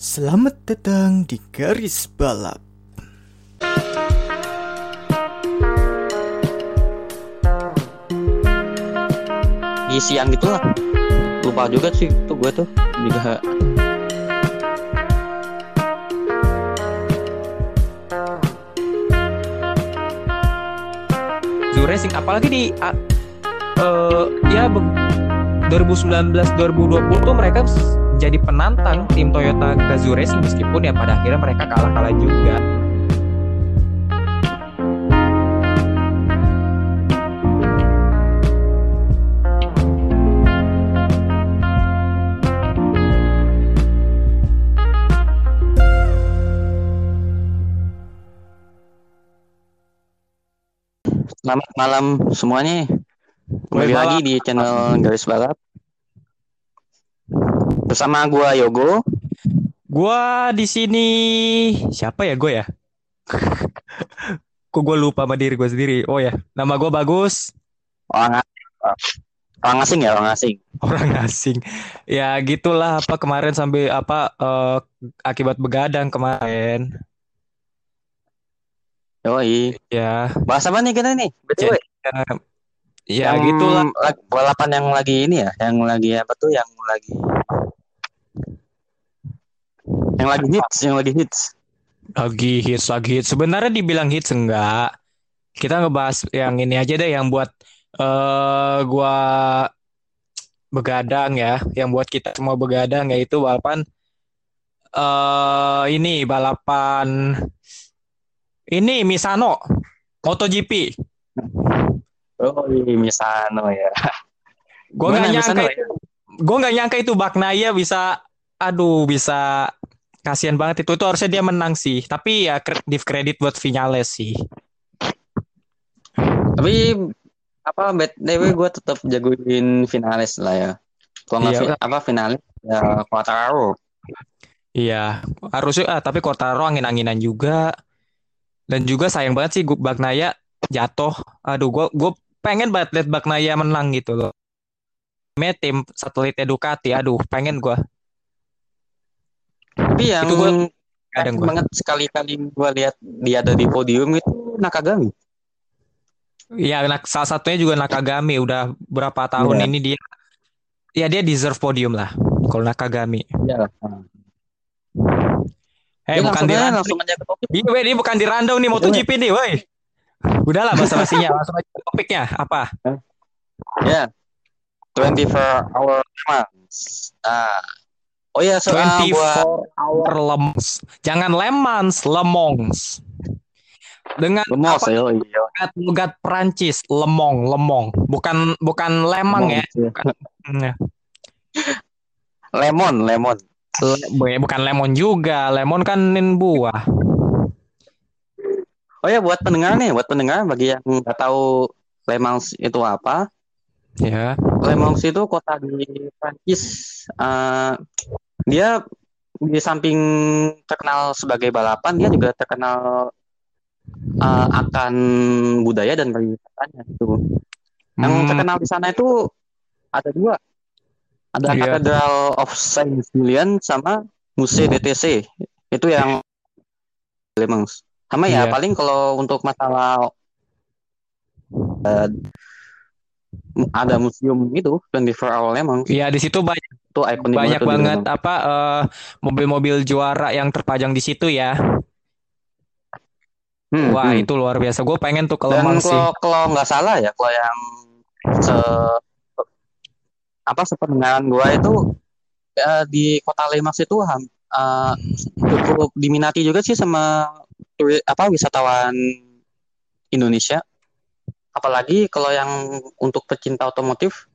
Selamat datang di garis balap. di siang gitu lah lupa juga sih tuh gue tuh juga Zoo Racing apalagi di uh, uh, ya be- 2019 2020 tuh mereka jadi penantang tim Toyota ke Zoo Racing meskipun ya pada akhirnya mereka kalah-kalah juga. selamat malam semuanya. Kembali lagi di channel garis balap bersama gua Yogo Gua di sini siapa ya gue ya? Kok gue lupa sama diri gue sendiri. Oh ya, nama gue Bagus, orang orang asing ya orang asing orang asing. Ya gitulah apa kemarin sampai apa eh, akibat begadang kemarin. Yoi. Ya, bahas apa nih kita nih btw ya yang gitulah. balapan yang lagi ini ya yang lagi apa tuh yang lagi yang lagi hits yang lagi hits Lagi hits, lagi hits. Sebenarnya dibilang hits enggak. Kita ngebahas yang ini aja deh yang buat eh gua begadang ya, yang buat kita semua begadang yaitu balapan eh ini balapan ini Misano MotoGP. oh iya Misano ya Gua nggak nyangka Misano itu, gua nggak nyangka itu Bagnaya bisa, aduh bisa kasihan banget itu. Itu harusnya dia menang sih. Tapi ya kre- give credit buat Vinales sih. Tapi apa BTW gue tetap jagoin finalis lah ya. Kalau nggak Iya. apa finalis ya Quartararo. Iya, harusnya ah, tapi Quartaro angin-anginan juga. Dan juga sayang banget sih Bagnaya jatuh. Aduh, gua gue pengen banget lihat Bagnaya menang gitu loh. Namanya tim satelitnya Ducati. Aduh, pengen gua. Tapi yang Itu gua- Kadang gua. banget sekali-kali gue lihat dia ada di podium itu Nakagami. Iya, nak- salah satunya juga Nakagami. Udah berapa tahun Iya. ini dia ya dia deserve podium lah kalau Nakagami. Iya. Eh, Dia bukan di langsung aja ke topik. Iya, ini bukan di Randau nih MotoGP nih, woi. Udahlah basa-basinya, langsung aja ke topiknya. Apa? Ya. 24 hour months. Ah. Oh ya soal 24 buat hour lemons. Jangan lemans, lemons. Dengan Lemos apa ya. Iya. logat, logat Perancis, lemong, lemong. Bukan bukan lemang ya. Hmm, Lemon, lemon. Le- bukan lemon juga. Lemon kan buah. Oh ya buat pendengar nih, buat pendengar bagi yang nggak tahu Le Mans itu apa, Ya. Le Mans itu kota di Prancis. Eh, dia di samping terkenal sebagai balapan, dia juga terkenal eh, akan budaya dan pariwisatanya itu. Yang Hmm, terkenal di sana itu ada dua, ada Iya. Cathedral of Saint Julian sama Musée DTC. Itu yang Le Mans. Sama ya, Iya. paling kalau untuk masalah eh, ada museum itu 24 Hour Le Mans ya di situ banyak itu ikonik banyak tuh banget apa eh, mobil-mobil juara yang terpajang di situ ya. Hmm, Wah, hmm. itu luar biasa. Gue pengen tuh ke Dan sih. kalau kalau nggak salah ya, kalau yang se apa sependengaran gua itu eh, di kota Le Mans itu eh, cukup diminati juga sih sama apa wisatawan Indonesia. Apalagi kalau yang untuk pecinta otomotif,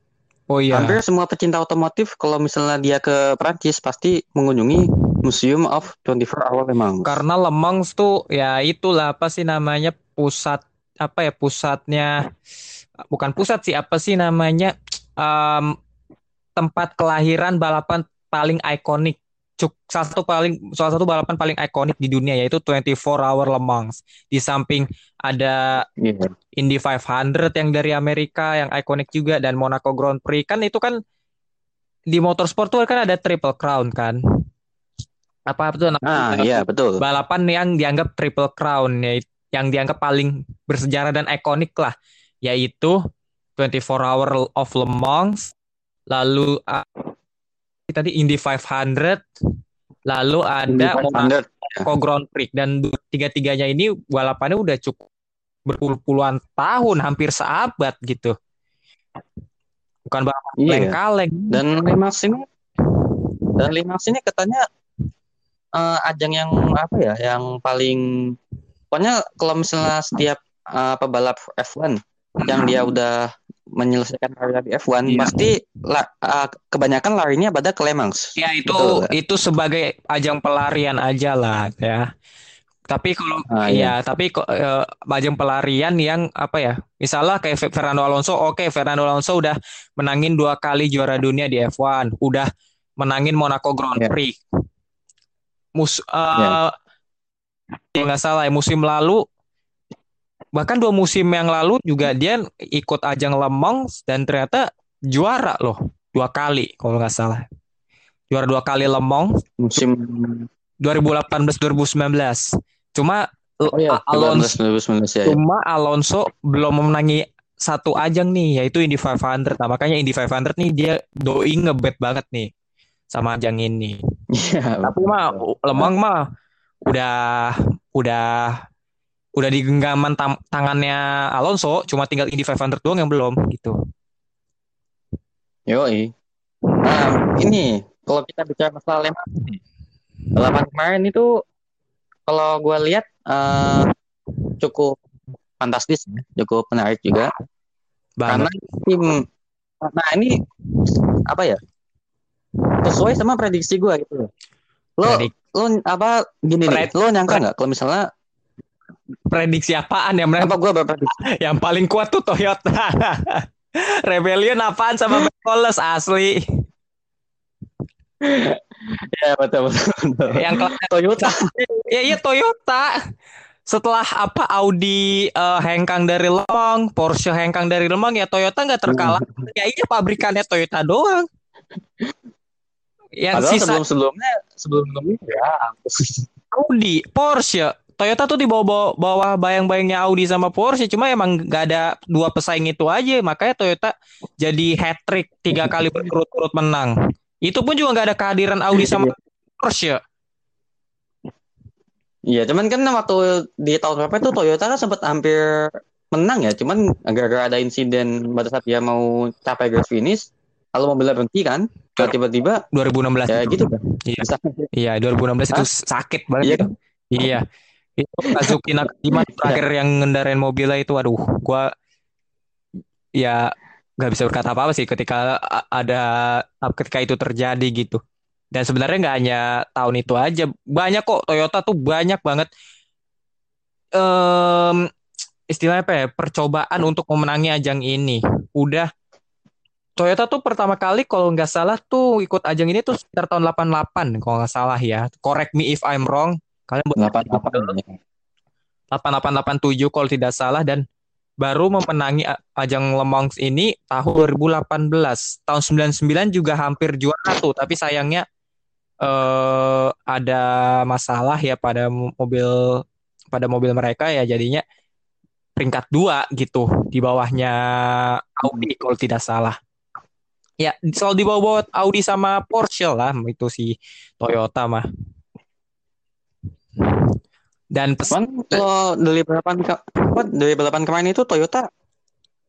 Oh iya. hampir semua pecinta otomotif kalau misalnya dia ke Prancis pasti mengunjungi Museum of 24 Hour Le Mans. Karena Lemang tuh ya itulah apa sih namanya pusat apa ya pusatnya bukan pusat sih apa sih namanya Em, tempat kelahiran balapan paling ikonik Cuk, salah satu paling salah satu balapan paling ikonik di dunia yaitu 24 Hour Le Mans. Di samping ada Iya. Indy 500 yang dari Amerika yang ikonik juga dan Monaco Grand Prix kan itu kan di motorsport tuh kan ada Triple Crown kan. apa tuh Ah, iya betul. balapan yang dianggap triple crown ya yang dianggap paling bersejarah dan ikonik lah yaitu 24 Hour of Le Mans lalu uh, tadi Indy 500 lalu ada Monaco Grand Prix dan tiga-tiganya ini balapannya udah cukup berpuluh-puluhan tahun hampir seabad gitu. Bukan balapan Iya. kaleng-kaleng Dan Limax ini dan Limax ini katanya eh, ajang yang apa ya, yang paling pokoknya kalau misalnya setiap eh, pebalap F1 yang dia udah menyelesaikan karir di F1 Iya. pasti la- eh, kebanyakan larinya pada ke Le Mans. Ya itu kan? itu sebagai ajang pelarian aja lah ya. Tapi kalau Ah, ya, tapi kok eh, ajang pelarian yang apa ya? Misalnya kayak Fe- Fernando Alonso, oke Fernando Alonso udah menangin dua kali juara dunia di F1, udah menangin Monaco Grand Ya. Prix. Mus Ya. kalau nggak salah ya, musim lalu bahkan dua musim yang lalu juga dia ikut ajang Le Mans dan ternyata juara loh dua kali kalau nggak salah. Juara dua kali Le Mans Musim 2018 2019. Cuma oh iya, Alonso 2019 ya. ya. cuma Alonso belum memenangi satu ajang nih yaitu Indy 500. Nah, makanya Indy 500 nih dia doi ngebet banget nih sama ajang ini. Iya. Tapi mah Lemang mah udah udah udah di genggaman tam- tangannya Alonso, cuma tinggal Indy 500 doang yang belum gitu. Yoi. Nah, ini kalau kita bicara masalah Le Mans nih, balapan kemarin itu kalau gue lihat eh, cukup fantastis, ya, cukup menarik juga. Karena Banget. tim, nah ini apa ya? Sesuai sama prediksi gue gitu. Lo, Predik- lo apa gini nih? Pred- Lo nyangka nggak kalau misalnya prediksi apaan ya mereka apa gue berprediksi? yang paling kuat tuh Toyota. Rebellion apaan sama Mercedes asli. Ya betul betul. betul. Yang kelas Toyota. Ya iya Toyota. Setelah apa Audi eh, hengkang dari Lemang, Porsche hengkang dari Lemang ya Toyota nggak terkalah. Ya iya pabrikannya Toyota doang. Yang Padahal sisa sebelum sebelumnya sebelum sebelumnya ya Audi, Porsche, Toyota tuh di bawah bawah bayang-bayangnya Audi sama Porsche. Cuma emang nggak ada dua pesaing itu aja. Makanya Toyota jadi hat trick tiga kali berturut-turut menang. Itu pun juga nggak ada kehadiran Audi sama Porsche. Iya, cuman kan waktu di tahun berapa itu Toyota kan sempat hampir menang ya, cuman gara-gara ada insiden pada saat dia mau capai garis finish, lalu mobilnya berhenti kan, Nah, tiba-tiba 2016 ya itu. gitu kan. Iya. Iya, 2016 itu sakit banget Iya itu. Iya. Itu Kazuki Nakajima terakhir yang ngendarain mobilnya itu aduh, gua ya nggak bisa berkata apa-apa sih ketika ada ketika itu terjadi gitu. Dan sebenarnya nggak hanya tahun itu aja, banyak kok Toyota tuh banyak banget em istilahnya apa ya, percobaan untuk memenangi ajang ini. Udah Toyota tuh pertama kali kalau nggak salah tuh ikut ajang ini tuh sekitar tahun 88 kalau nggak salah ya. Correct me if I'm wrong. Kalian boleh 88 ya. 8887 kalau tidak salah dan baru memenangi ajang Le Mans ini tahun 2018. Tahun 99 juga hampir juara tuh, tapi sayangnya eh ada masalah ya pada mobil pada mobil mereka ya jadinya peringkat dua gitu di bawahnya Audi kalau tidak salah. Ya, selalu di bawah Audi sama Porsche lah itu si Toyota mah. Dan pes- Cuman kalau dari balapan dari balapan kemarin itu Toyota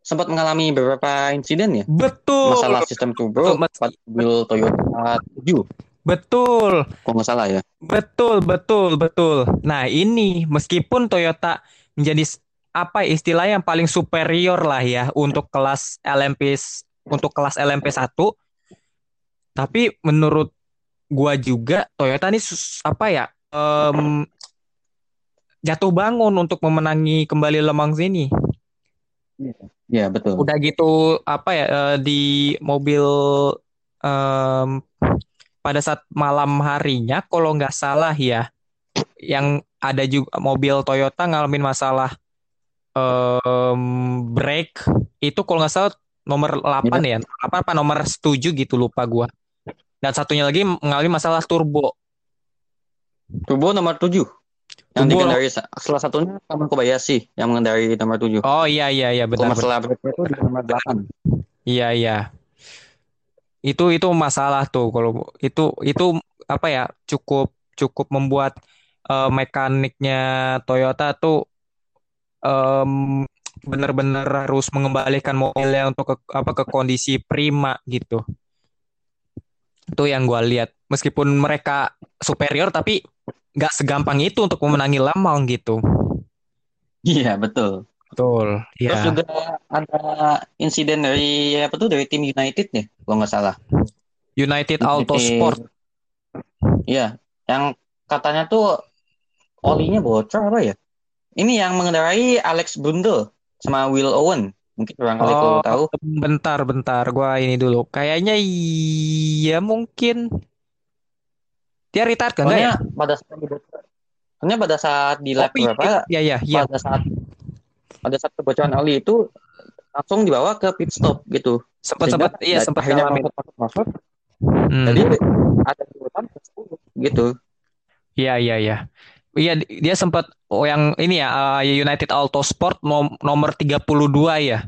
sempat mengalami beberapa insiden ya, betul, masalah sistem turbo mobil Toyota 7, betul. kalau nggak salah ya. Betul, betul, betul. Nah, ini meskipun Toyota menjadi apa istilah yang paling superior lah ya untuk kelas LMP untuk kelas LMP 1. Tapi menurut gua juga Toyota ini apa ya? Em, jatuh bangun untuk memenangi kembali Le Mans ini. Iya, betul. Udah gitu apa ya eh, di mobil em, pada saat malam harinya kalau nggak salah ya yang ada juga mobil Toyota ngalamin masalah em, brake itu kalau nggak salah nomor 8 ya apa apa nomor 7 gitu lupa gua dan satunya lagi mengalami masalah turbo Turbo nomor 7 yang Turbo- dikendari sa- salah satunya Kamen Kobayashi yang mengendari nomor 7. Oh iya iya iya benar masalah itu di nomor 8. Iya iya. Itu itu masalah tuh kalau itu itu apa ya cukup cukup membuat eh, mekaniknya Toyota tuh em, benar-benar harus mengembalikan mobilnya untuk ke apa ke kondisi prima gitu. Itu yang gua lihat. Meskipun mereka superior tapi nggak segampang itu untuk memenangi Le Mans gitu. Iya, betul. Betul. Terus Iya. juga ada insiden dari apa tuh dari tim United ya, kalau nggak salah. United Auto United- Sport. Iya, yang katanya tuh olinya bocor apa ya? Ini yang mengendarai Alex Brundle sama Will Owen. Mungkin orang kali Oh, tahu. bentar, bentar. Gua ini dulu. Kayaknya iya mungkin. Dia retired kan? Soalnya Nggak pada saat di soalnya pada saat di ya? lap Oh, iya, berapa, iya, iya, iya. pada saat pada saat kebocoran oli itu langsung dibawa ke pit stop gitu. Sempat, sempat, iya, sempat akhirnya masuk masuk masuk. Hmm. Jadi ada urutan ke 10 gitu. Iya, iya, iya. Iya, di- dia sempat oh yang ini ya eh, United Auto Sport nom- nomor 32 ya.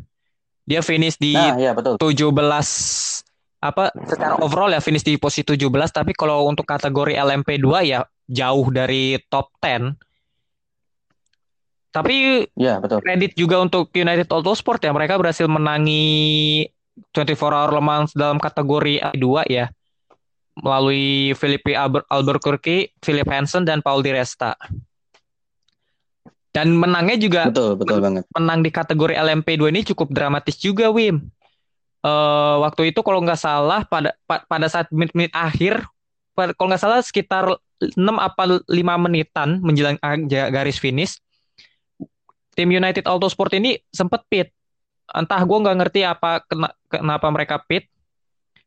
Dia finish di Nah, iya betul. 17 apa secara overall ya finish di posisi 17 tapi kalau untuk kategori LMP2 ya jauh dari top 10. Tapi Iya, betul. kredit juga untuk United Auto Sport ya mereka berhasil menangi 24 Hour Le Mans dalam kategori A2 ya melalui Felipe Albuquerque, Philip Hansen dan Paul Di Resta. Dan menangnya juga Betul, betul banget. menang di kategori LMP2 ini cukup dramatis juga, Wim. Eh waktu itu kalau nggak salah pada pa- pada saat menit-menit akhir, pada- kalau nggak salah sekitar 6 apa 5 menitan menjelang garis finish, tim United Auto Sport ini sempat pit. Entah gue nggak ngerti apa kena- kenapa mereka pit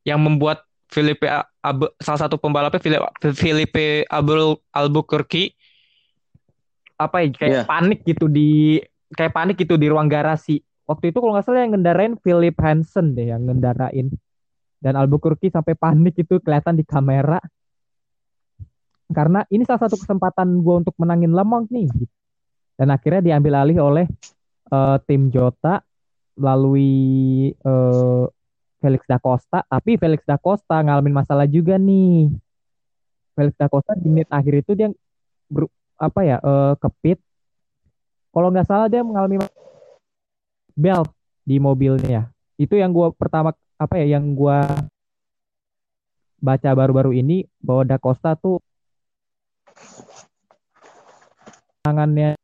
yang membuat Felipe A- Abe- salah satu pembalapnya Fili- Felipe Abel Albuquerque apa ya kayak Iya. panik gitu di kayak panik gitu di ruang garasi. Waktu itu kalau nggak salah yang ngendarain Philip Hansen deh yang ngendarain dan Albuquerque sampai panik itu kelihatan di kamera karena ini salah satu kesempatan gue untuk menangin Le Mans nih dan akhirnya diambil alih oleh eh, tim Jota melalui eh, Felix da Costa tapi Felix da Costa ngalamin masalah juga nih. Felix da Costa di menit akhir itu dia ber- apa ya eh, kepit. Kalau nggak salah dia mengalami belt di mobilnya itu yang gua pertama apa ya yang gua baca baru-baru ini bahwa da Costa tuh tangannya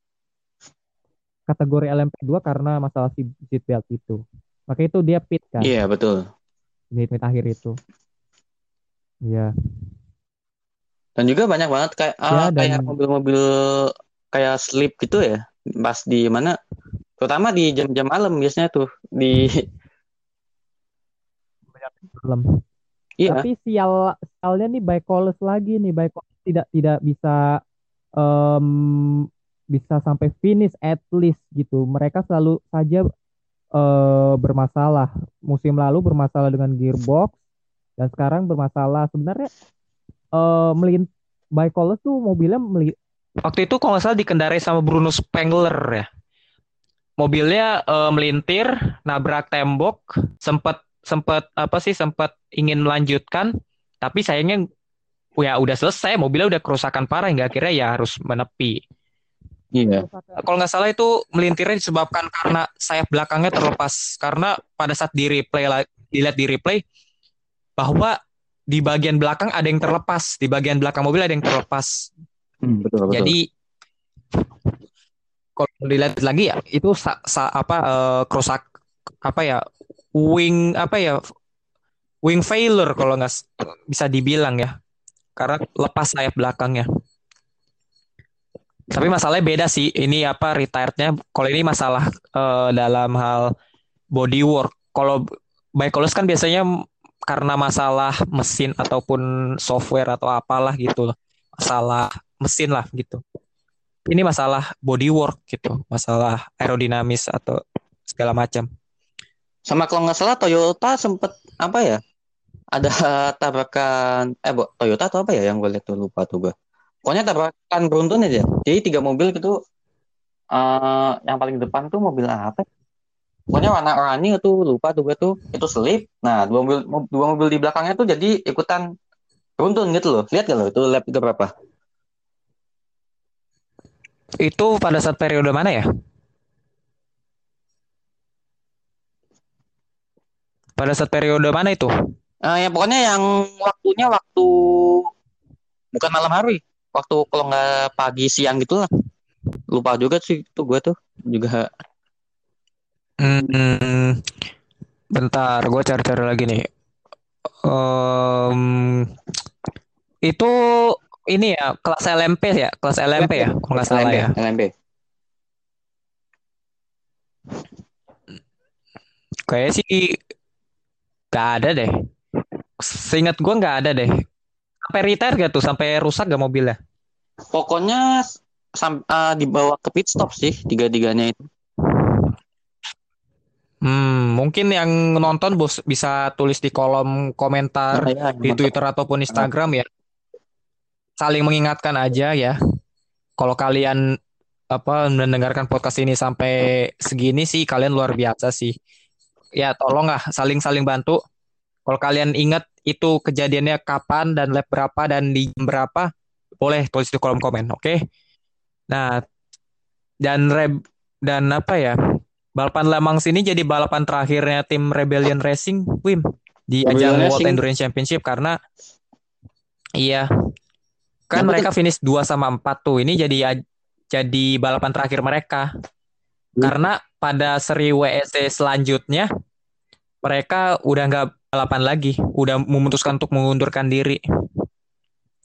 kategori LMP2 karena masalah si seat belt itu makanya itu dia pit kan Iya, betul. di menit akhir itu Iya, Dan juga banyak banget kayak Ya, ah, dan- kayak mobil-mobil kayak slip gitu ya. Pas di mana? Terutama di jam-jam malam biasanya tuh di malam. iya. Tapi sial sialnya nih Baikoles lagi nih Baikoles tidak tidak bisa em, bisa sampai finish at least gitu. Mereka selalu saja eh, bermasalah. Musim lalu bermasalah dengan gearbox dan sekarang bermasalah sebenarnya eh melint Baikoles tuh mobilnya meli waktu itu kalau nggak salah dikendarai sama Bruno Spengler ya. Mobilnya eh, melintir, nabrak tembok, sempat sempat apa sih sempat ingin melanjutkan tapi sayangnya ya udah selesai mobilnya udah kerusakan parah hingga akhirnya ya harus menepi Iya. kalau nggak salah itu melintirnya disebabkan karena sayap belakangnya terlepas karena pada saat di replay la- dilihat di replay bahwa di bagian belakang ada yang terlepas di bagian belakang mobil ada yang terlepas Hmm, betul, betul. jadi kalau dilihat lagi ya itu sa- sa- apa eh, kerusak apa ya wing apa ya wing failure kalau nggak bisa dibilang ya karena lepas sayap belakangnya. Tapi masalahnya beda sih. Ini apa retirednya? Kalau ini masalah eh, dalam hal bodywork. Kalau Baikoles kan biasanya karena masalah mesin ataupun software atau apalah gitu. Masalah mesin lah gitu. Ini masalah bodywork gitu, masalah aerodinamis atau segala macam. Sama kalau nggak salah Toyota sempet apa ya? Ada tabrakan eh Toyota atau apa ya yang gue lihat tuh lupa tuh gue. Pokoknya tabrakan beruntun aja. Jadi tiga mobil gitu eh yang paling depan tuh mobil apa? Pokoknya warna oranye tuh lupa tuh gue tuh. Itu selip nah dua mobil dua mobil di belakangnya tuh jadi ikutan beruntun gitu loh. Lihat gak lo itu lap itu berapa? Itu pada saat periode mana ya? Pada saat periode mana itu? Eh ya pokoknya yang waktunya waktu bukan malam hari waktu kalau nggak pagi siang gitu lah lupa juga sih tuh gue tuh juga Hmm, bentar, gue cari-cari lagi nih. Em, itu ini ya kelas LMP ya, kelas LMP ya, kalau nggak salah LMB ya. LMB Kayaknya sih gak ada deh. Seingat gue nggak ada deh. Sampai retire gak tuh? Sampai rusak gak mobilnya? pokoknya sam eh, dibawa ke pit stop sih tiga-tiganya itu Hmm, mungkin yang nonton bos bisa tulis di kolom komentar Nah, ya, di mantap. Twitter ataupun Instagram ya. Saling mengingatkan aja ya. Kalau kalian apa mendengarkan podcast ini sampai segini sih kalian luar biasa sih. Ya, tolonglah saling-saling bantu. Kalau kalian ingat itu kejadiannya kapan dan lap berapa dan di jam berapa, boleh tulis di kolom komen, oke? Nah, dan Reb dan apa ya? Balapan Le Mans ini jadi balapan terakhirnya tim Rebellion Racing, Wim, di Rebellion ajang World. Endurance Championship karena iya kan mereka finish 2 sama 4 tuh. Ini jadi jadi balapan terakhir mereka. Hmm. Karena pada seri WEC selanjutnya mereka udah nggak balapan lagi, udah memutuskan untuk mengundurkan diri.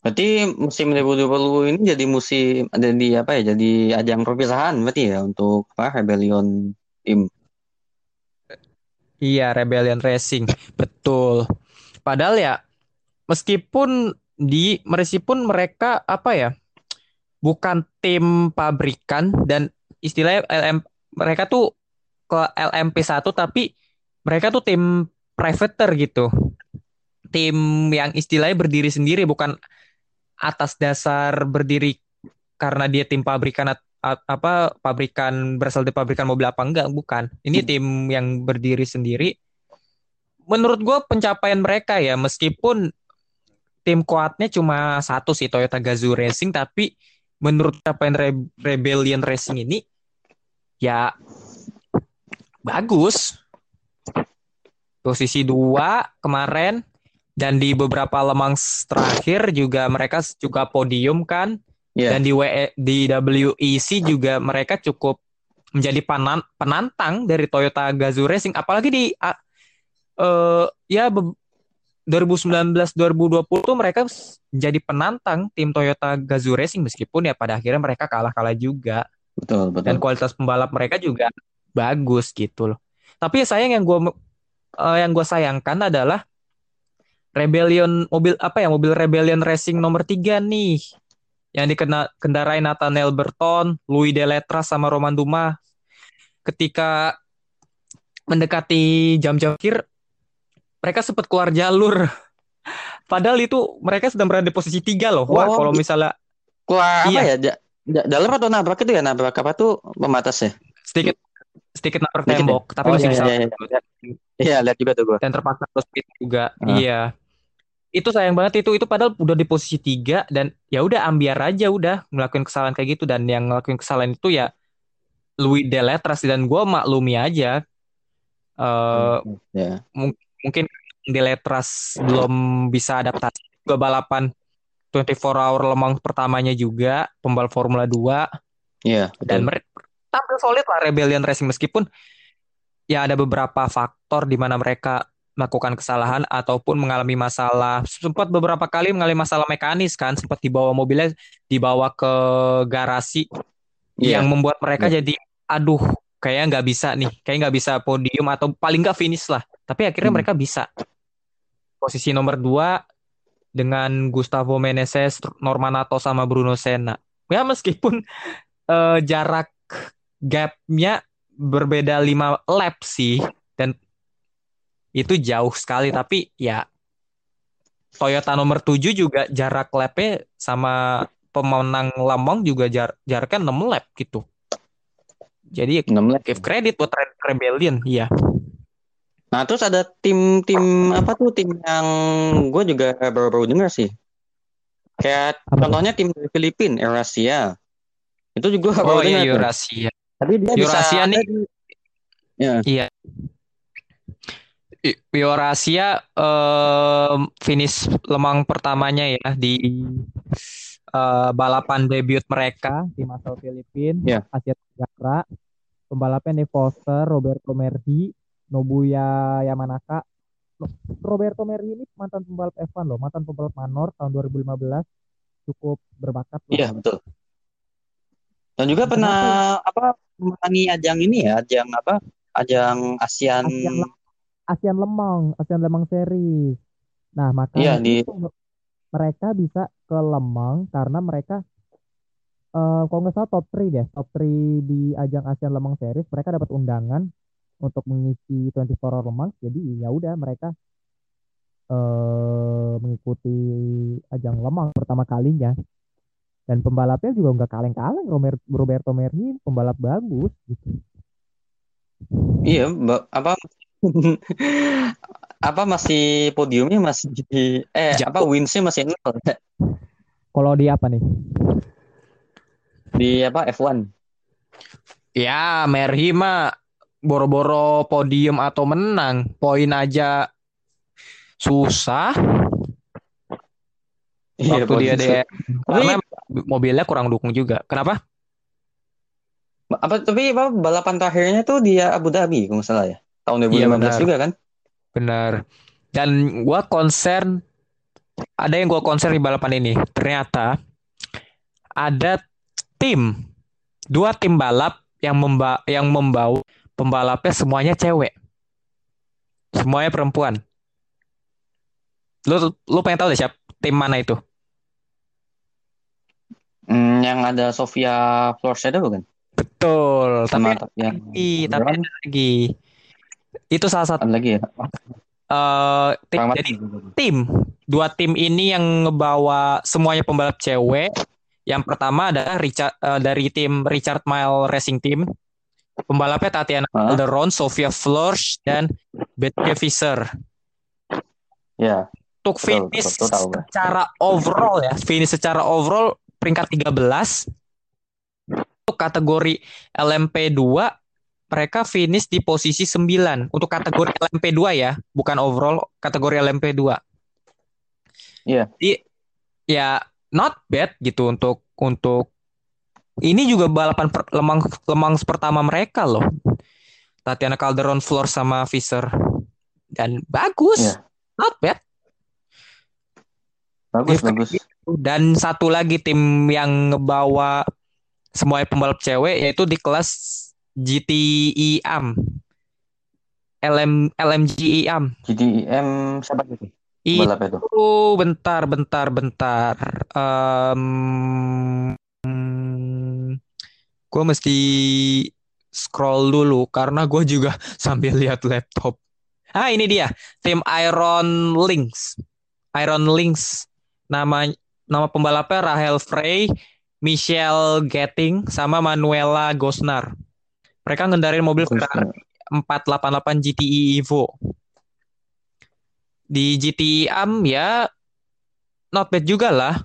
berarti musim 2020 ini jadi musim ada di apa ya jadi ajang perpisahan berarti ya untuk apa Rebellion tim Iya, Rebellion Racing. Betul. Padahal ya meskipun di meskipun mereka apa ya? Bukan tim pabrikan dan istilahnya LM mereka tuh ke LMP1 tapi mereka tuh tim privateer gitu. Tim yang istilahnya berdiri sendiri bukan atas dasar berdiri karena dia tim pabrikan apa pabrikan berasal dari pabrikan mobil apa enggak bukan. Ini tim yang berdiri sendiri. Menurut gue pencapaian mereka ya meskipun tim kuatnya cuma satu sih Toyota Gazoo Racing tapi menurut capaian Re- Rebellion Racing ini ya bagus posisi dua kemarin dan di beberapa lemang terakhir juga mereka juga podium kan? Ya dan di WE, di WEC juga mereka cukup menjadi panan, penantang dari Toyota Gazoo Racing. Apalagi di a- eh, ya be- 2019 2020 tuh mereka s- jadi penantang tim Toyota Gazoo Racing. Meskipun ya pada akhirnya mereka kalah-kalah juga. Betul dan betul kualitas pembalap mereka juga bagus gitu loh. Tapi sayang yang gue yang gue sayangkan adalah Rebellion mobil apa ya mobil Rebellion Racing nomor 3 nih yang dikena kendarai Nathaniel Burton, Louis Deletras sama Roman Dumas ketika mendekati jam-jam akhir mereka sempat keluar jalur. Padahal itu mereka sedang berada di posisi tiga loh. Wah, Oh, kalau i- misalnya Keluar apa Iya. ya ja- ja- dalam atau nabrak itu ya nabrak apa tuh pembatas ya sedikit sedikit nabrak ya? tembok, tapi Oh, masih iya, bisa iya, iya. iya lihat juga tuh gua dan terpaksa terus juga. Ah. Iya. Itu sayang banget itu itu padahal udah di posisi tiga dan ya udah ambiar aja udah ngelakuin kesalahan kayak gitu dan yang ngelakuin kesalahan itu ya Louis Deletras dan gue maklumi aja. Eh ya mungkin Deletras belum bisa adaptasi ke balapan 24 hour lemang pertamanya juga pembalap Formula 2 iya dan betul. mereka tampil solid lah Rebellion Racing. Meskipun ya ada beberapa faktor di mana mereka melakukan kesalahan ataupun mengalami masalah. Sempat beberapa kali mengalami masalah mekanis kan sempat dibawa mobilnya dibawa ke garasi Iya. yang membuat mereka jadi aduh kayaknya nggak bisa nih kayak nggak bisa podium atau paling nggak finish lah. Tapi akhirnya Hmm. mereka bisa. Posisi nomor dua dengan Gustavo Meneses, Normanato sama Bruno Senna. Ya meskipun eh, jarak gapnya berbeda 5 lap sih dan itu jauh sekali tapi ya Toyota nomor 7 juga jarak lapnya sama pemenang Lemong juga jar jaraknya 6 lap gitu. Jadi 6 lap. give credit buat Red Rebellion, iya. Nah, terus ada tim-tim apa tuh tim yang gue juga baru-baru dengar sih. Kayak Apa contohnya tim dari Filipina, Eurasia. Itu juga Oh baru iya dengar tuh. Eurasia. Tapi dia bisa Eurasia ada nih di- Ya. Iya. Eurasia em, finish lemang pertamanya ya di eh, balapan debut mereka di masa Filipina, Iya. Asia Tenggara. Pembalapnya Nick Foster, Roberto Merhi, Nobuya Yamanaka. Roberto Merhi ini mantan pembalap F1 loh, mantan pembalap Manor tahun 2015. Cukup berbakat loh. Iya, betul. Dan juga Kenapa? pernah apa memenangi ajang ini ya, ajang apa? Ajang ASEAN ASEAN Le- ASEAN Lemang, ASEAN Lemang Series. Nah, makanya Iya, di- mereka bisa ke Lemang karena mereka eh kalau nggak salah top 3 deh, top 3 di ajang ASEAN Lemang Series, mereka dapat undangan untuk mengisi 24 Hour Lemang. Jadi ya udah mereka eh mengikuti ajang Lemang pertama kalinya. Dan pembalapnya juga nggak kaleng-kaleng. Roberto Merhi pembalap bagus gitu. Iya, apa apa masih podiumnya masih di eh Jauh. apa winsnya masih nol Kalau di apa nih? di apa F1. Ya, Merhi mah boro-boro podium atau menang, poin aja susah Iya, waktu dia. DM. Tapi Karena mobilnya kurang dukung juga. Kenapa? apa tapi apa balapan terakhirnya tuh dia Abu Dhabi kalau nggak salah ya. Tahun 2015 Iya, benar. juga kan? Benar. Dan gua concern ada yang gua concern di balapan ini. Ternyata ada tim dua tim balap yang memba yang membawa pembalapnya semuanya cewek. Semuanya perempuan. Lu lu pengen tahu deh siapa tim mana itu? Hmm, yang ada Sofia Florshada bukan? Betul, tapi Sama yang Ih, tapi ada lagi. Itu salah satu ada lagi ya. eh, tim. Jadi tim, dua tim ini yang ngebawa semuanya pembalap cewek. Yang pertama adalah Richard eh, dari tim Richard Mille Racing Team. Pembalapnya Tatiana Hah? Calderon, Sofia Flores, dan Bethke Visser. Ya, Untuk betul, finish betul, betul gue. secara overall ya, finish secara overall peringkat 13. Untuk kategori LMP2 mereka finish di posisi 9 untuk kategori LMP2 ya, bukan overall kategori LMP2. Iya. Jadi ya not bad gitu untuk untuk ini juga balapan per- lemang lemang pertama mereka loh. Tatiana Calderon, Flor sama Fisher. Dan bagus. Iya. Not bad. Bagus, Give bagus. Dan satu lagi tim yang ngebawa semua pembalap cewek yaitu di kelas GTI AM. LM LMGI AM. GDM siapa itu? Balap itu. Bentar bentar bentar. Em, gue mesti scroll dulu karena gue juga sambil lihat laptop. Ah ini dia tim Iron Lynx. Iron Lynx nama nama pembalapnya Rahel Frey, Michelle Getting sama Manuela Gosnar. Mereka ngendarin mobil Ferrari 488 GTI Evo. Di GTI AM ya not bad juga lah.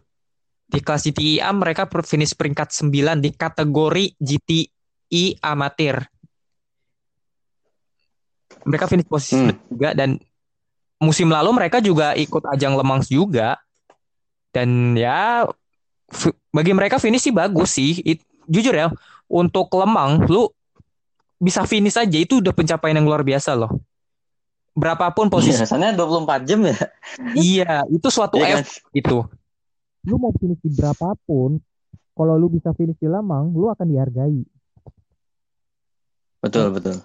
Di kelas GTI AM mereka finish peringkat 9 di kategori GTI amatir. Mereka finish posisi Hmm. juga dan musim lalu mereka juga ikut ajang Le Mans juga. Dan ya f- bagi mereka finish sih bagus sih. It- jujur ya, untuk Le Mans lu bisa finish aja itu udah pencapaian yang luar biasa loh. Berapapun Iya, posisi rasanya 24 jam ya. Iya, itu suatu kan? effort gitu. Lu mau finish di berapapun, kalau lu bisa finish di Lamang, lu akan dihargai. Betul, betul.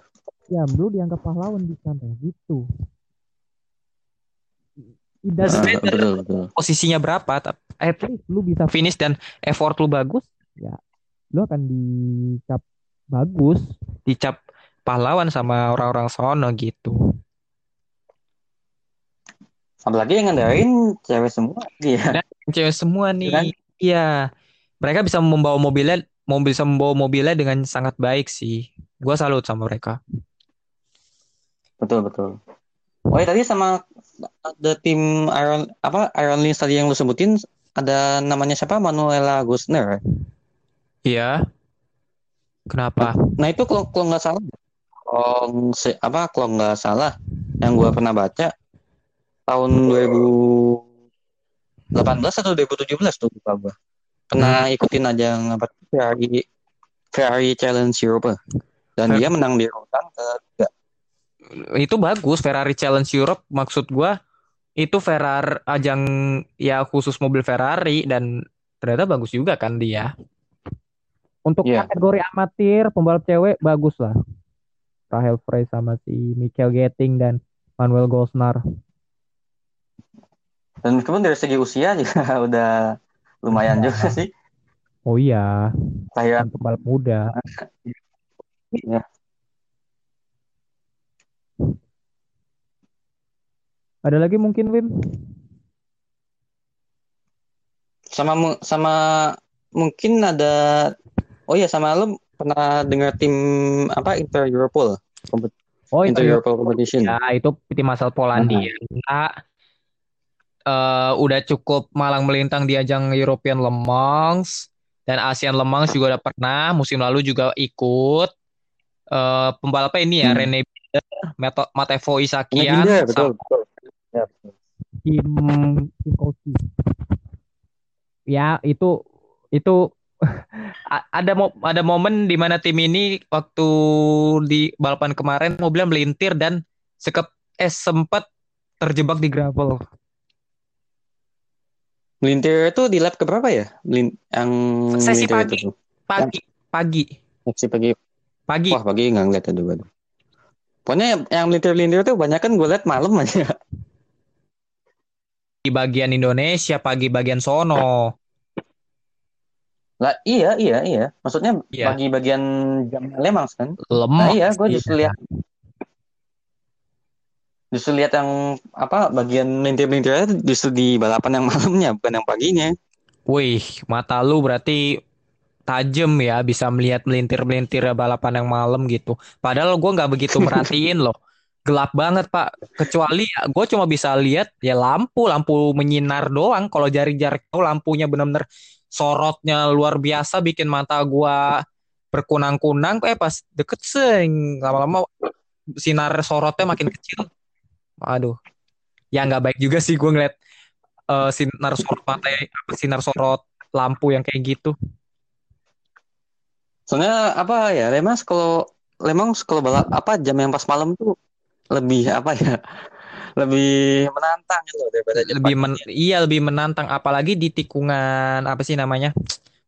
Ya, lu dianggap pahlawan di sana gitu. It Ah, doesn't matter betul, betul. posisinya berapa, tapi at least lu bisa finish dan effort lu bagus, ya lu akan dicap bagus, dicap pahlawan sama orang-orang sono gitu. Apalagi yang ngendarin cewek semua dia. Cewek semua nih. Kan? Iya. mereka bisa membawa mobilnya mau bisa membawa mobilnya dengan sangat baik sih. Gua salut sama mereka. Betul betul. Oh ya tadi sama ada tim Iron apa Iron Lynx tadi yang lu sebutin ada namanya siapa Manuela Gusner. Iya. Kenapa? Nah itu kalau kalau nggak salah, kalau apa kalau nggak salah yang gua pernah baca tahun 2018 atau 2017 tuh lupa gua. Pernah ikutin aja apa Ferrari Ferrari Challenge Europe dan Fer- dia menang di urutan ketiga. Itu bagus Ferrari Challenge Europe maksud gua itu Ferrari ajang ya khusus mobil Ferrari dan ternyata bagus juga kan dia. Untuk Iya. kategori amatir pembalap cewek bagus lah. Rahel Frey sama si Michael Getting dan Manuel Gosnar. Dan kemudian dari segi usia juga udah lumayan Iya. juga sih. Oh iya, Kayak pembalap muda. ya. Ada lagi mungkin Wim? sama sama mungkin ada oh ya sama lu pernah dengar tim apa Inter Europol Oh Inter itu Europol Competition ya itu tim asal Polandia. Eh, udah cukup malang melintang di ajang European Le Mans dan ASEAN Le Mans juga udah pernah. Musim lalu juga ikut. Eh, pembalapnya ini ya Hmm. Rene Binder, Ini Isakian, Binder, betul betul ya, Kim Koki. Ya itu itu ada mo ada momen di mana tim ini waktu di balapan kemarin mobilnya melintir dan sekep eh sempat terjebak di gravel. Melintir itu di lap keberapa ya Melin- yang Sesi pagi. itu Pagi pagi Sesi pagi pagi. wah pagi nggak ngeliat aduh aduh pokoknya yang- yang melintir melintir tuh banyak kan gue liat malam aja di bagian Indonesia, pagi bagian sono. lah iya iya iya maksudnya Iya. bagi bagian jam Lemans kan Lemah. Nah iya, gue sih. justru lihat justru lihat yang apa bagian melintir-melintirnya justru di balapan yang malamnya bukan yang paginya. Wih, mata lu berarti tajam ya, bisa melihat melintir-melintir balapan yang malam gitu. Padahal gua nggak begitu merhatiin loh. Gelap banget, Pak. Kecuali ya, gue cuma bisa lihat ya lampu, lampu menyinar doang. Kalau jarak-jarak jauh lampunya benar-benar sorotnya luar biasa bikin mata gua berkunang-kunang. Eh pas deket seng, lama-lama sinar sorotnya makin kecil. Aduh, ya nggak baik juga sih gue ngeliat eh, sinar sorot mata, apa sinar sorot lampu yang kayak gitu. Soalnya apa ya, Lemans kalau Lemans kalau balap apa jam yang pas malam tuh lebih apa ya, lebih menantang gitu daripada jam lebih men paginya. iya lebih menantang apalagi di tikungan apa sih namanya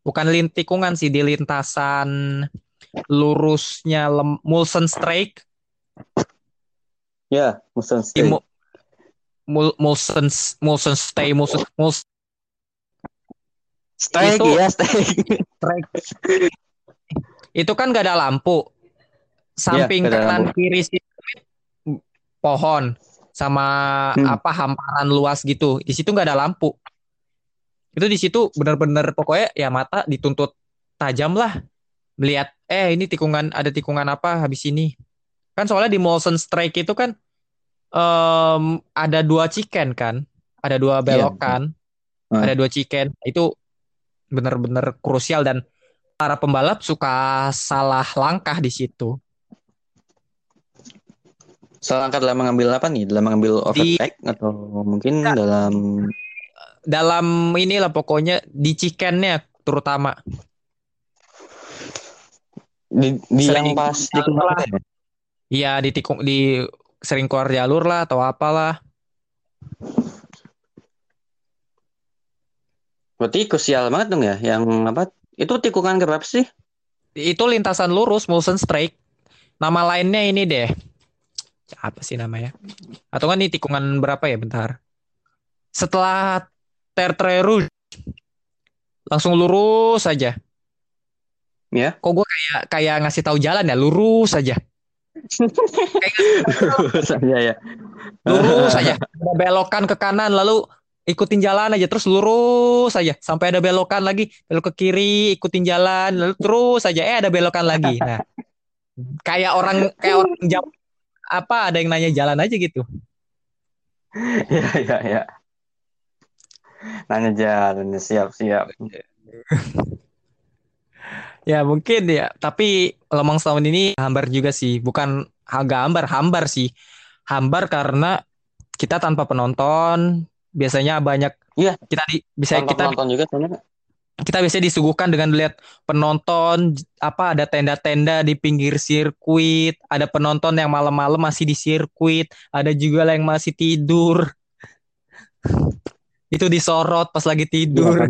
bukan lin tikungan sih di lintasan lurusnya Lem- Mulsen Strike Ya, Mustang di Stay. Mu- Mul Mulsen Mulsen Stay Mulsen Mulsen Strike itu- ya, strike. Strike itu kan gak ada lampu samping ada kanan lampu. kiri sih pohon sama Hmm. apa hamparan luas gitu. Di situ nggak ada lampu. Itu di situ benar-benar pokoknya ya mata dituntut tajam lah. Melihat eh ini tikungan ada tikungan apa habis ini? Kan soalnya di Molson Strike itu kan em, ada dua chicken kan? Ada dua belokan Hmm. ada dua chicken. Itu benar-benar krusial dan para pembalap suka salah langkah di situ Selangkah dalam mengambil apa nih? Dalam mengambil Di- overtake atau mungkin dalam dalam inilah pokoknya di chickennya terutama di, di Sering yang pas di ya? Iya di tikung di sering keluar jalur lah atau apalah. Berarti krusial banget dong ya, yang apa? Itu tikungan ke berapa sih? Itu lintasan lurus Mulson Strike. Nama lainnya ini deh. Apa sih namanya? Atau kan ini tikungan berapa ya bentar. Setelah Tertre Rouge langsung lurus saja. Ya. Kok gue kayak kayak ngasih tahu jalan ya, lurus saja. Iya ya. Lurus saja. Ada belokan ke kanan lalu ikutin jalan aja terus lurus aja sampai ada belokan lagi belok ke kiri ikutin jalan lalu terus aja eh ada belokan lagi nah kayak orang kayak orang jam apa ada yang nanya jalan aja gitu Iya, iya, iya. Nanya jalan, siap, siap. ya mungkin ya tapi Lemang setahun ini hambar juga sih bukan agak hambar hambar sih hambar karena kita tanpa penonton biasanya banyak Iya. kita di, bisa Tanpa kita penonton juga soalnya. Kita biasanya disuguhkan dengan lihat penonton apa ada tenda-tenda di pinggir sirkuit, ada penonton yang malam-malam masih di sirkuit, ada juga yang masih tidur. Itu disorot pas lagi tidur.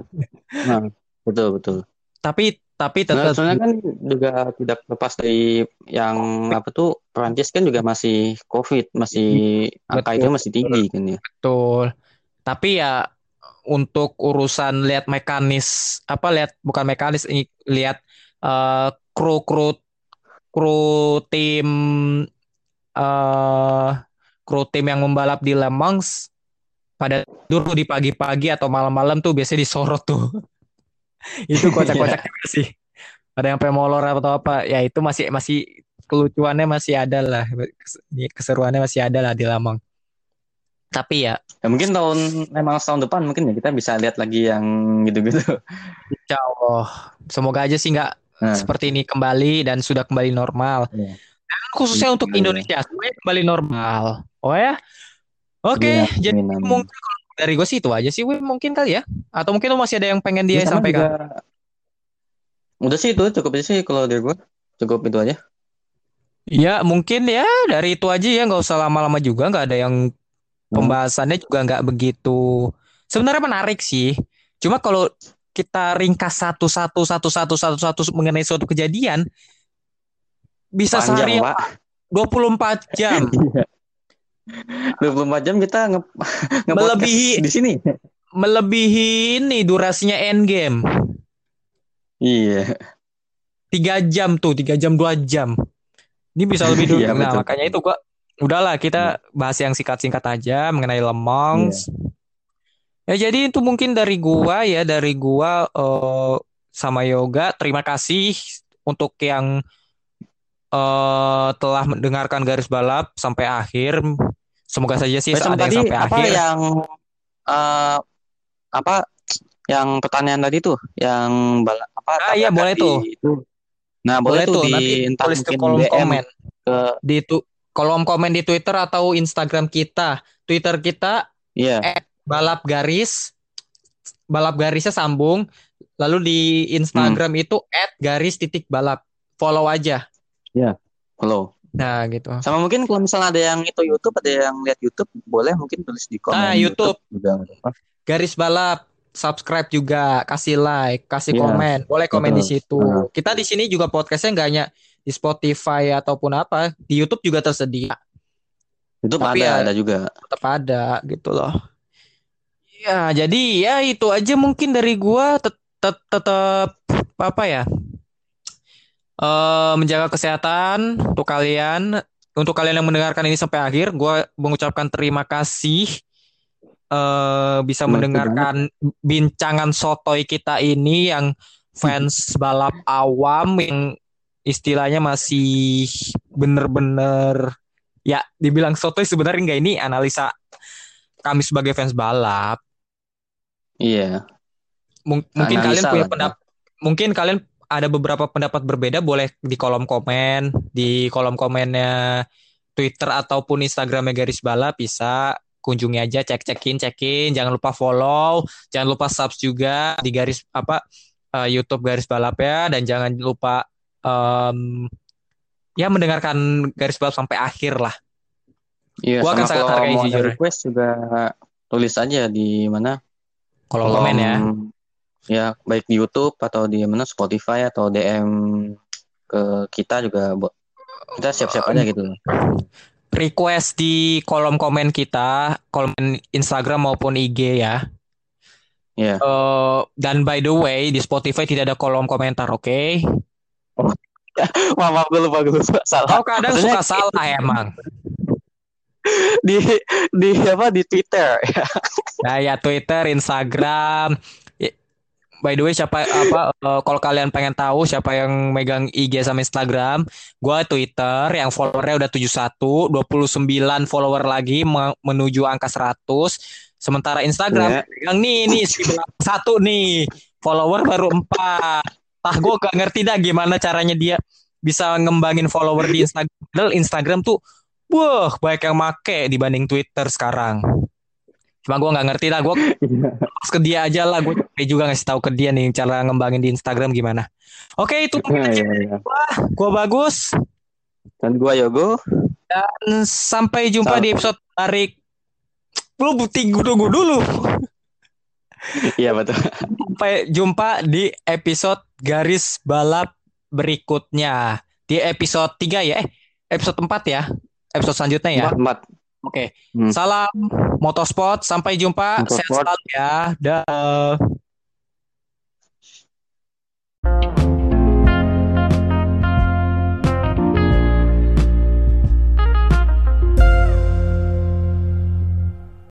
Nah, betul, betul. Tapi tapi Nah, tetap soalnya kan juga tidak lepas dari yang apa tuh Perancis kan juga masih COVID, masih angka Betul. itu masih tinggi kan ya. betul. Tapi ya untuk urusan lihat mekanis apa lihat bukan mekanis ini lihat eh, kru kru kru tim eh kru tim yang membalap di Le Mans pada tuh di pagi-pagi atau malam-malam tuh biasanya disorot tuh. Itu kocak-kocak juga sih. Ada yang pemolor atau apa, ya itu masih masih kelucuannya masih ada lah, keseruannya masih ada lah di Lamang. Tapi ya, Ya mungkin tahun memang tahun depan mungkin ya kita bisa lihat lagi yang gitu-gitu. insya Allah, semoga aja sih nggak Nah, seperti ini kembali dan sudah kembali normal. Iya. Dan khususnya untuk Iya. Indonesia semuanya kembali normal. Oh ya, oke. Iya, Jadi mungkin dari gue sih itu aja sih, Wim, mungkin kali ya. Atau mungkin lu masih ada yang pengen dia Ya, sampaikan? juga- Udah sih itu cukup aja sih kalau dari gue. Cukup itu aja. Ya mungkin ya dari itu aja ya nggak usah lama-lama juga nggak ada yang pembahasannya juga nggak begitu sebenarnya menarik sih cuma kalau kita ringkas satu-satu satu-satu satu-satu mengenai suatu kejadian bisa sehari Panjang, Pak. 24 jam 24 jam kita nge nge Melebihi- di sini. melebihi ini durasinya endgame Iya. tiga jam tuh tiga jam dua jam ini bisa lebih dulu Iya, nah betul. makanya itu gua udahlah kita bahas yang singkat-singkat aja mengenai Lemong. Ya jadi itu mungkin dari gua ya dari gua eh, sama Yoga terima kasih untuk yang eh, telah mendengarkan garis balap sampai akhir. Semoga saja sih yang tadi sampai apa akhir. yang eh, apa yang pertanyaan tadi tuh yang bala, apa Ah, iya, boleh di- tuh. itu. Nah, boleh, tuh di nanti entah tulis ke mungkin kolom DM komen. ke di tu kolom komen di Twitter atau Instagram kita. Twitter kita iya. balap garis balap garisnya sambung lalu di Instagram Hmm. itu @garis titik balap follow aja Follow. nah gitu Sama mungkin kalau misalnya ada yang itu YouTube, ada yang lihat YouTube, boleh mungkin tulis di komen Ah, YouTube. juga. apa-apa. garis balap subscribe juga kasih like kasih Iya. komen boleh komen di Betul. situ Ah. kita di sini juga podcastnya nggak hanya di Spotify ataupun apa di YouTube juga tersedia YouTube Tapi ada, ya- ada juga. tetap ada gitu loh ya jadi ya itu aja mungkin dari gua tet- tet- tetap apa ya eh menjaga kesehatan untuk kalian untuk kalian yang mendengarkan ini sampai akhir gua mengucapkan terima kasih eh bisa kasih mendengarkan bincangan sotoy kita ini yang fans balap awam yang istilahnya masih bener-bener ya dibilang sotoy sebenarnya enggak. Ini analisa kami sebagai fans balap. Iya. Mung- mungkin Analisa kalian punya pendapat mungkin kalian ada beberapa pendapat berbeda boleh di kolom komen di kolom komennya Twitter ataupun Instagramnya garis balap bisa kunjungi aja cek cekin cekin jangan lupa follow jangan lupa subs juga di garis apa eh, YouTube garis balap ya dan jangan lupa em, ya mendengarkan garis balap sampai akhir lah Iya, Gua akan sangat hargai mau jujur. request juga tulis aja di mana kolom komen ya Ya, baik di YouTube atau di mana Spotify atau DM ke kita juga kita siap-siap aja gitu. request di kolom komen kita kolom Instagram maupun IG ya Iya. Eh, dan by the way di Spotify tidak ada kolom komentar, oke? Maaf, maaf gue lupa gue lupa salah. Oh kadang Maksudnya- suka salah emang. di di apa di Twitter. Nah ya Twitter, Instagram. By the way siapa apa eh, kalau kalian pengen tahu siapa yang megang IG sama Instagram, gua Twitter yang followernya udah 71, 29 follower lagi me- menuju angka 100. Sementara Instagram Ya. yang nih nih satu nih follower baru 4. Tah gua gak ngerti dah gimana caranya dia bisa ngembangin follower di Instagram. Padahal Instagram tuh wah banyak yang make dibanding Twitter sekarang. Cuma gue nggak ngerti lah, gue pas ke dia aja lah, gue juga ngasih tahu ke dia nih cara ngembangin di Instagram gimana. Oke itu Iya, iya, iya. gue bagus Dan gua Yogo. dan sampai jumpa di episode tarik. Lu bukti tunggu dulu. Iya betul. Sampai jumpa di episode garis balap berikutnya. Di episode 3 ya. Eh, episode 4 ya. Episode selanjutnya ya. 4. 4. Oke. Hmm. Salam motorsport, sampai jumpa. Motorsport. Sehat selalu ya. Dah.